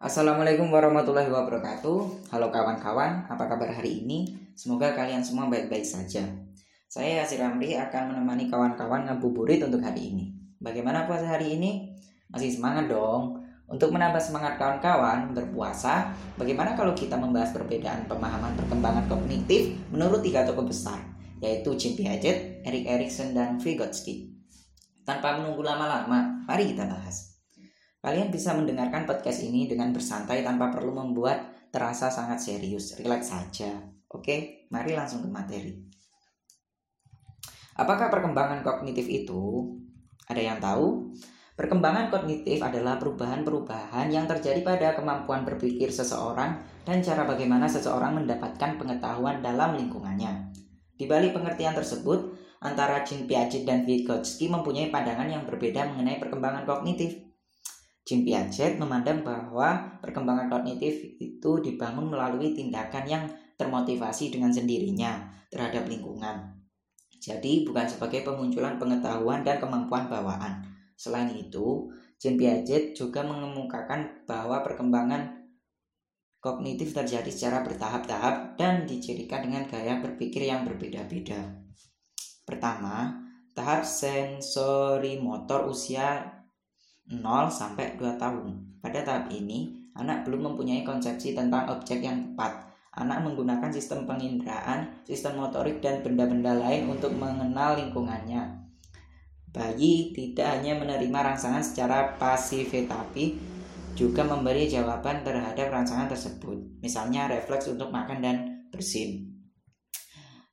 Assalamualaikum warahmatullahi wabarakatuh. Halo kawan-kawan, apa kabar hari ini? Semoga kalian semua baik-baik saja. Saya Yasir Ramli akan menemani kawan-kawan ngabuburit untuk hari ini. Bagaimana puasa hari ini? Masih semangat dong. Untuk menambah semangat kawan-kawan berpuasa Bagaimana kalau kita membahas perbedaan pemahaman perkembangan kognitif Menurut tiga tokoh besar Yaitu Jim Piaget, Erik Erikson, dan Vygotsky. Tanpa menunggu lama-lama, mari kita bahas Kalian bisa mendengarkan podcast ini dengan bersantai tanpa perlu membuat terasa sangat serius. Relax saja. Oke, mari langsung ke materi. Apakah perkembangan kognitif itu? Ada yang tahu? Perkembangan kognitif adalah perubahan-perubahan yang terjadi pada kemampuan berpikir seseorang dan cara bagaimana seseorang mendapatkan pengetahuan dalam lingkungannya. Di balik pengertian tersebut, antara Jean Piaget dan Vygotsky mempunyai pandangan yang berbeda mengenai perkembangan kognitif. Jean Piaget memandang bahwa perkembangan kognitif itu dibangun melalui tindakan yang termotivasi dengan sendirinya terhadap lingkungan. Jadi bukan sebagai pemunculan pengetahuan dan kemampuan bawaan. Selain itu, Jean Piaget juga mengemukakan bahwa perkembangan kognitif terjadi secara bertahap-tahap dan dicirikan dengan gaya berpikir yang berbeda-beda. Pertama, tahap sensori motor usia 0 sampai 2 tahun. Pada tahap ini, anak belum mempunyai konsepsi tentang objek yang tepat. Anak menggunakan sistem penginderaan, sistem motorik dan benda-benda lain untuk mengenal lingkungannya. Bayi tidak hanya menerima rangsangan secara pasif tapi juga memberi jawaban terhadap rangsangan tersebut. Misalnya refleks untuk makan dan bersin.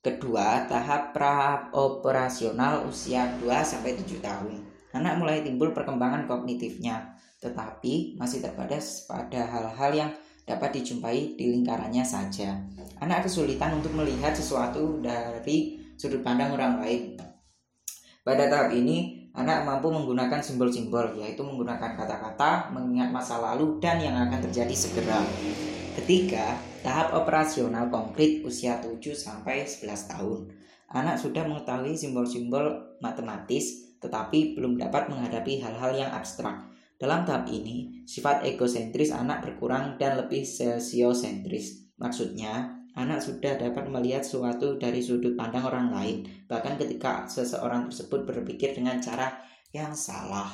Kedua, tahap pra operasional usia 2 sampai 7 tahun anak mulai timbul perkembangan kognitifnya, tetapi masih terbatas pada hal-hal yang dapat dijumpai di lingkarannya saja. Anak kesulitan untuk melihat sesuatu dari sudut pandang orang lain. Pada tahap ini, anak mampu menggunakan simbol-simbol, yaitu menggunakan kata-kata, mengingat masa lalu, dan yang akan terjadi segera. Ketiga, tahap operasional konkret usia 7 sampai 11 tahun. Anak sudah mengetahui simbol-simbol matematis, tetapi belum dapat menghadapi hal-hal yang abstrak. Dalam tahap ini, sifat egosentris anak berkurang dan lebih sosiosentris. Maksudnya, anak sudah dapat melihat sesuatu dari sudut pandang orang lain, bahkan ketika seseorang tersebut berpikir dengan cara yang salah.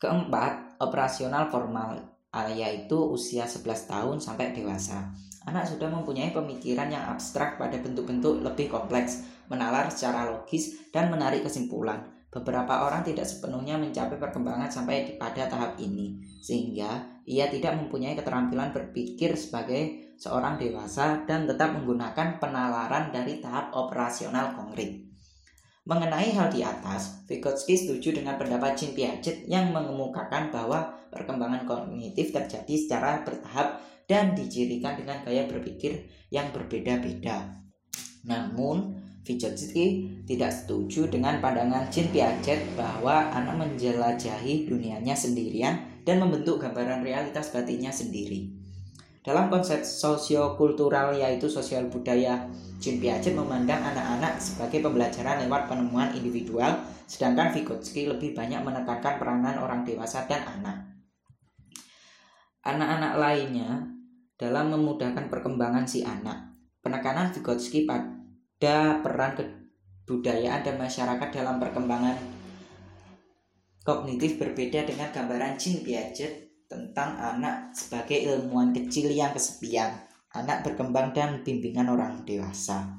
Keempat, operasional formal yaitu usia 11 tahun sampai dewasa. Anak sudah mempunyai pemikiran yang abstrak pada bentuk-bentuk lebih kompleks, menalar secara logis, dan menarik kesimpulan. Beberapa orang tidak sepenuhnya mencapai perkembangan sampai pada tahap ini, sehingga ia tidak mempunyai keterampilan berpikir sebagai seorang dewasa dan tetap menggunakan penalaran dari tahap operasional konkret. Mengenai hal di atas, Vygotsky setuju dengan pendapat Jean Piaget yang mengemukakan bahwa perkembangan kognitif terjadi secara bertahap dan dicirikan dengan gaya berpikir yang berbeda-beda. Namun, Vygotsky tidak setuju dengan pandangan Jean Piaget bahwa anak menjelajahi dunianya sendirian dan membentuk gambaran realitas batinnya sendiri. Dalam konsep sosiokultural yaitu sosial budaya, Jean Piaget memandang anak-anak sebagai pembelajaran lewat penemuan individual, sedangkan Vygotsky lebih banyak menekankan peranan orang dewasa dan anak. Anak-anak lainnya dalam memudahkan perkembangan si anak. Penekanan Vygotsky pada ada peran kebudayaan dan masyarakat dalam perkembangan kognitif berbeda dengan gambaran Jean Piaget tentang anak sebagai ilmuwan kecil yang kesepian, anak berkembang dan bimbingan orang dewasa.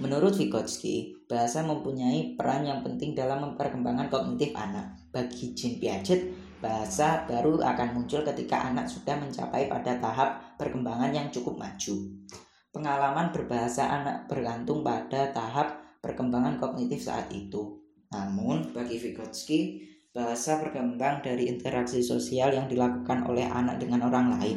Menurut Vygotsky, bahasa mempunyai peran yang penting dalam perkembangan kognitif anak. Bagi Jean Piaget, bahasa baru akan muncul ketika anak sudah mencapai pada tahap perkembangan yang cukup maju. Pengalaman berbahasa anak bergantung pada tahap perkembangan kognitif saat itu. Namun, bagi Vygotsky, bahasa berkembang dari interaksi sosial yang dilakukan oleh anak dengan orang lain.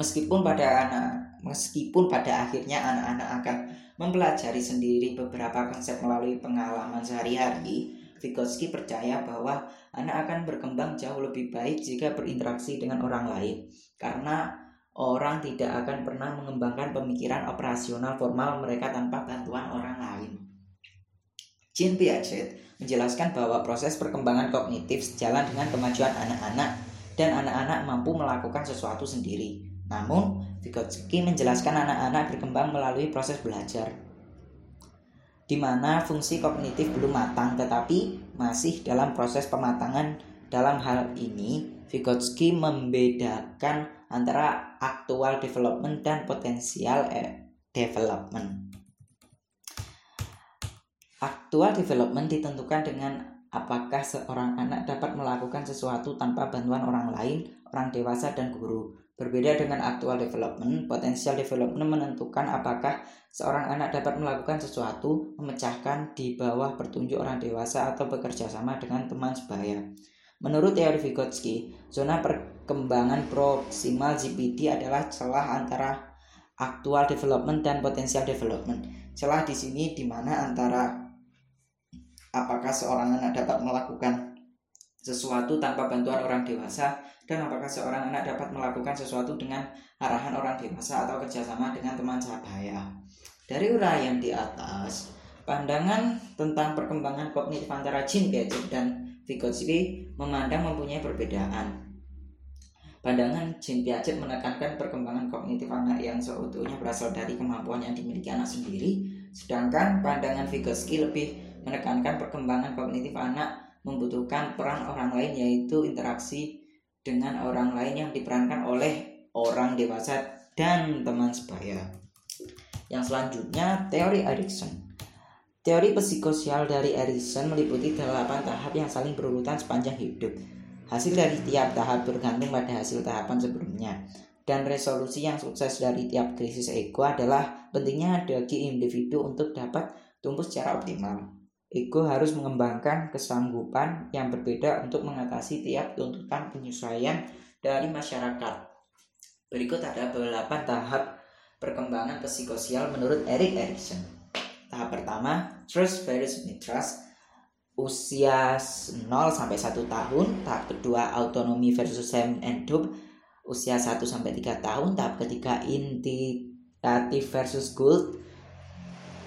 Meskipun pada anak, meskipun pada akhirnya anak-anak akan mempelajari sendiri beberapa konsep melalui pengalaman sehari-hari, Vygotsky percaya bahwa anak akan berkembang jauh lebih baik jika berinteraksi dengan orang lain karena orang tidak akan pernah mengembangkan pemikiran operasional formal mereka tanpa bantuan orang lain. Jean Piaget menjelaskan bahwa proses perkembangan kognitif sejalan dengan kemajuan anak-anak dan anak-anak mampu melakukan sesuatu sendiri. Namun, Vygotsky menjelaskan anak-anak berkembang melalui proses belajar, di mana fungsi kognitif belum matang tetapi masih dalam proses pematangan. Dalam hal ini, Vygotsky membedakan antara aktual development dan potensial eh, development. Aktual development ditentukan dengan apakah seorang anak dapat melakukan sesuatu tanpa bantuan orang lain, orang dewasa, dan guru. Berbeda dengan aktual development, potensial development menentukan apakah seorang anak dapat melakukan sesuatu, memecahkan di bawah petunjuk orang dewasa atau bekerja sama dengan teman sebaya. Menurut teori Vygotsky, zona perkembangan proksimal GPT adalah celah antara aktual development dan potensial development. Celah di sini di mana antara apakah seorang anak dapat melakukan sesuatu tanpa bantuan orang dewasa dan apakah seorang anak dapat melakukan sesuatu dengan arahan orang dewasa atau kerjasama dengan teman sebaya. Dari uraian di atas, pandangan tentang perkembangan kognitif antara Jean Piaget dan Vygotsky memandang mempunyai perbedaan. Pandangan Jean Piaget menekankan perkembangan kognitif anak yang seutuhnya berasal dari kemampuan yang dimiliki anak sendiri, sedangkan pandangan Vygotsky lebih menekankan perkembangan kognitif anak membutuhkan peran orang lain yaitu interaksi dengan orang lain yang diperankan oleh orang dewasa dan teman sebaya. Yang selanjutnya, teori Erikson. Teori psikosial dari Erikson meliputi delapan tahap yang saling berurutan sepanjang hidup. Hasil dari tiap tahap bergantung pada hasil tahapan sebelumnya. Dan resolusi yang sukses dari tiap krisis ego adalah pentingnya bagi individu untuk dapat tumbuh secara optimal. Ego harus mengembangkan kesanggupan yang berbeda untuk mengatasi tiap tuntutan penyesuaian dari masyarakat. Berikut ada beberapa tahap perkembangan psikosial menurut Erik Erikson. Tahap pertama, Trust versus Mistrust, usia 0 sampai 1 tahun. Tahap kedua, Autonomy versus Sam and Dub, usia 1 sampai 3 tahun. Tahap ketiga, Intitative versus Gold,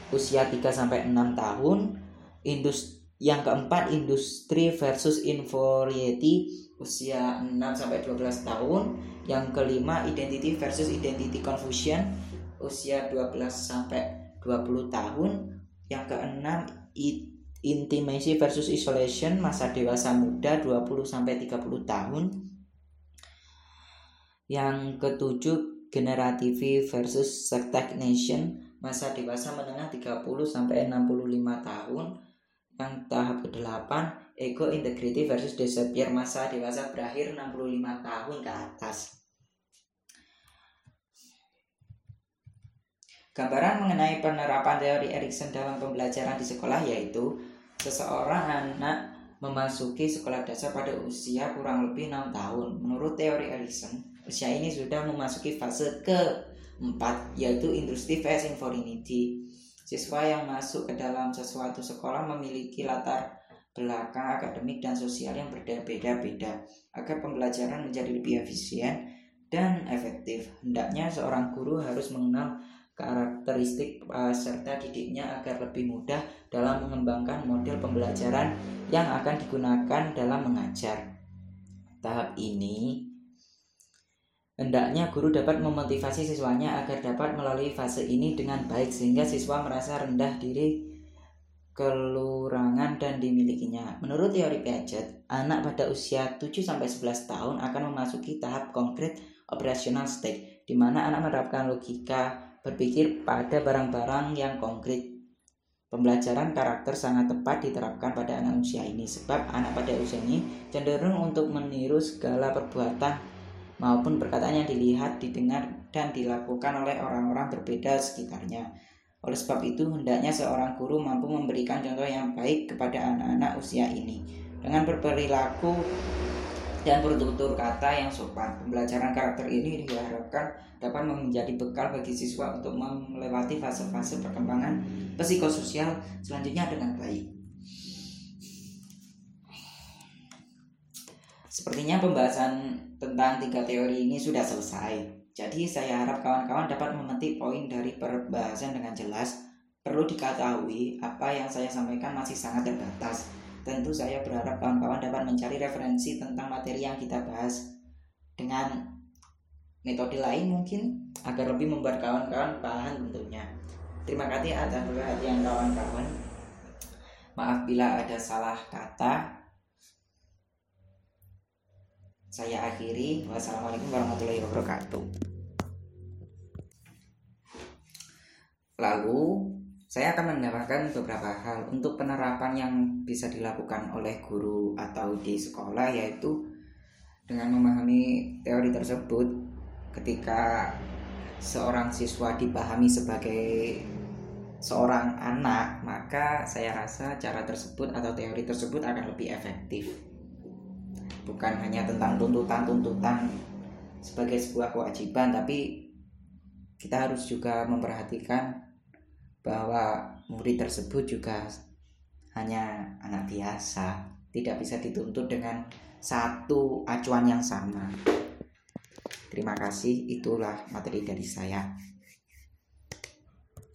usia 3 sampai 6 tahun industri yang keempat industri versus inferiority usia 6 sampai 12 tahun. Yang kelima identity versus identity confusion usia 12 sampai 20 tahun. Yang keenam intimacy versus isolation masa dewasa muda 20 sampai 30 tahun. Yang ketujuh generative versus stagnation masa dewasa menengah 30 sampai 65 tahun yang tahap ke-8, ego integrity versus disappear masa dewasa berakhir 65 tahun ke atas. Gambaran mengenai penerapan teori Erikson dalam pembelajaran di sekolah yaitu seseorang anak memasuki sekolah dasar pada usia kurang lebih 6 tahun. Menurut teori Erikson, usia ini sudah memasuki fase keempat yaitu industri phase infinity Siswa yang masuk ke dalam sesuatu sekolah memiliki latar belakang akademik dan sosial yang berbeda-beda agar pembelajaran menjadi lebih efisien dan efektif. Hendaknya seorang guru harus mengenal karakteristik peserta didiknya agar lebih mudah dalam mengembangkan model pembelajaran yang akan digunakan dalam mengajar. Tahap ini Hendaknya guru dapat memotivasi siswanya agar dapat melalui fase ini dengan baik sehingga siswa merasa rendah diri kelurangan dan dimilikinya. Menurut teori Piaget, anak pada usia 7-11 tahun akan memasuki tahap konkret operational state, di mana anak menerapkan logika berpikir pada barang-barang yang konkret. Pembelajaran karakter sangat tepat diterapkan pada anak usia ini, sebab anak pada usia ini cenderung untuk meniru segala perbuatan maupun perkataan yang dilihat, didengar, dan dilakukan oleh orang-orang berbeda sekitarnya. Oleh sebab itu, hendaknya seorang guru mampu memberikan contoh yang baik kepada anak-anak usia ini dengan berperilaku dan bertutur kata yang sopan. Pembelajaran karakter ini diharapkan dapat menjadi bekal bagi siswa untuk melewati fase-fase perkembangan psikososial selanjutnya dengan baik. Sepertinya pembahasan tentang tiga teori ini sudah selesai. Jadi saya harap kawan-kawan dapat memetik poin dari perbahasan dengan jelas. Perlu diketahui apa yang saya sampaikan masih sangat terbatas. Tentu saya berharap kawan-kawan dapat mencari referensi tentang materi yang kita bahas dengan metode lain mungkin agar lebih membuat kawan-kawan paham tentunya terima kasih atas perhatian kawan-kawan maaf bila ada salah kata saya akhiri. Wassalamualaikum warahmatullahi wabarakatuh. Lalu saya akan menambahkan beberapa hal untuk penerapan yang bisa dilakukan oleh guru atau di sekolah yaitu dengan memahami teori tersebut ketika seorang siswa dipahami sebagai seorang anak maka saya rasa cara tersebut atau teori tersebut akan lebih efektif bukan hanya tentang tuntutan-tuntutan sebagai sebuah kewajiban tapi kita harus juga memperhatikan bahwa murid tersebut juga hanya anak biasa, tidak bisa dituntut dengan satu acuan yang sama. Terima kasih, itulah materi dari saya.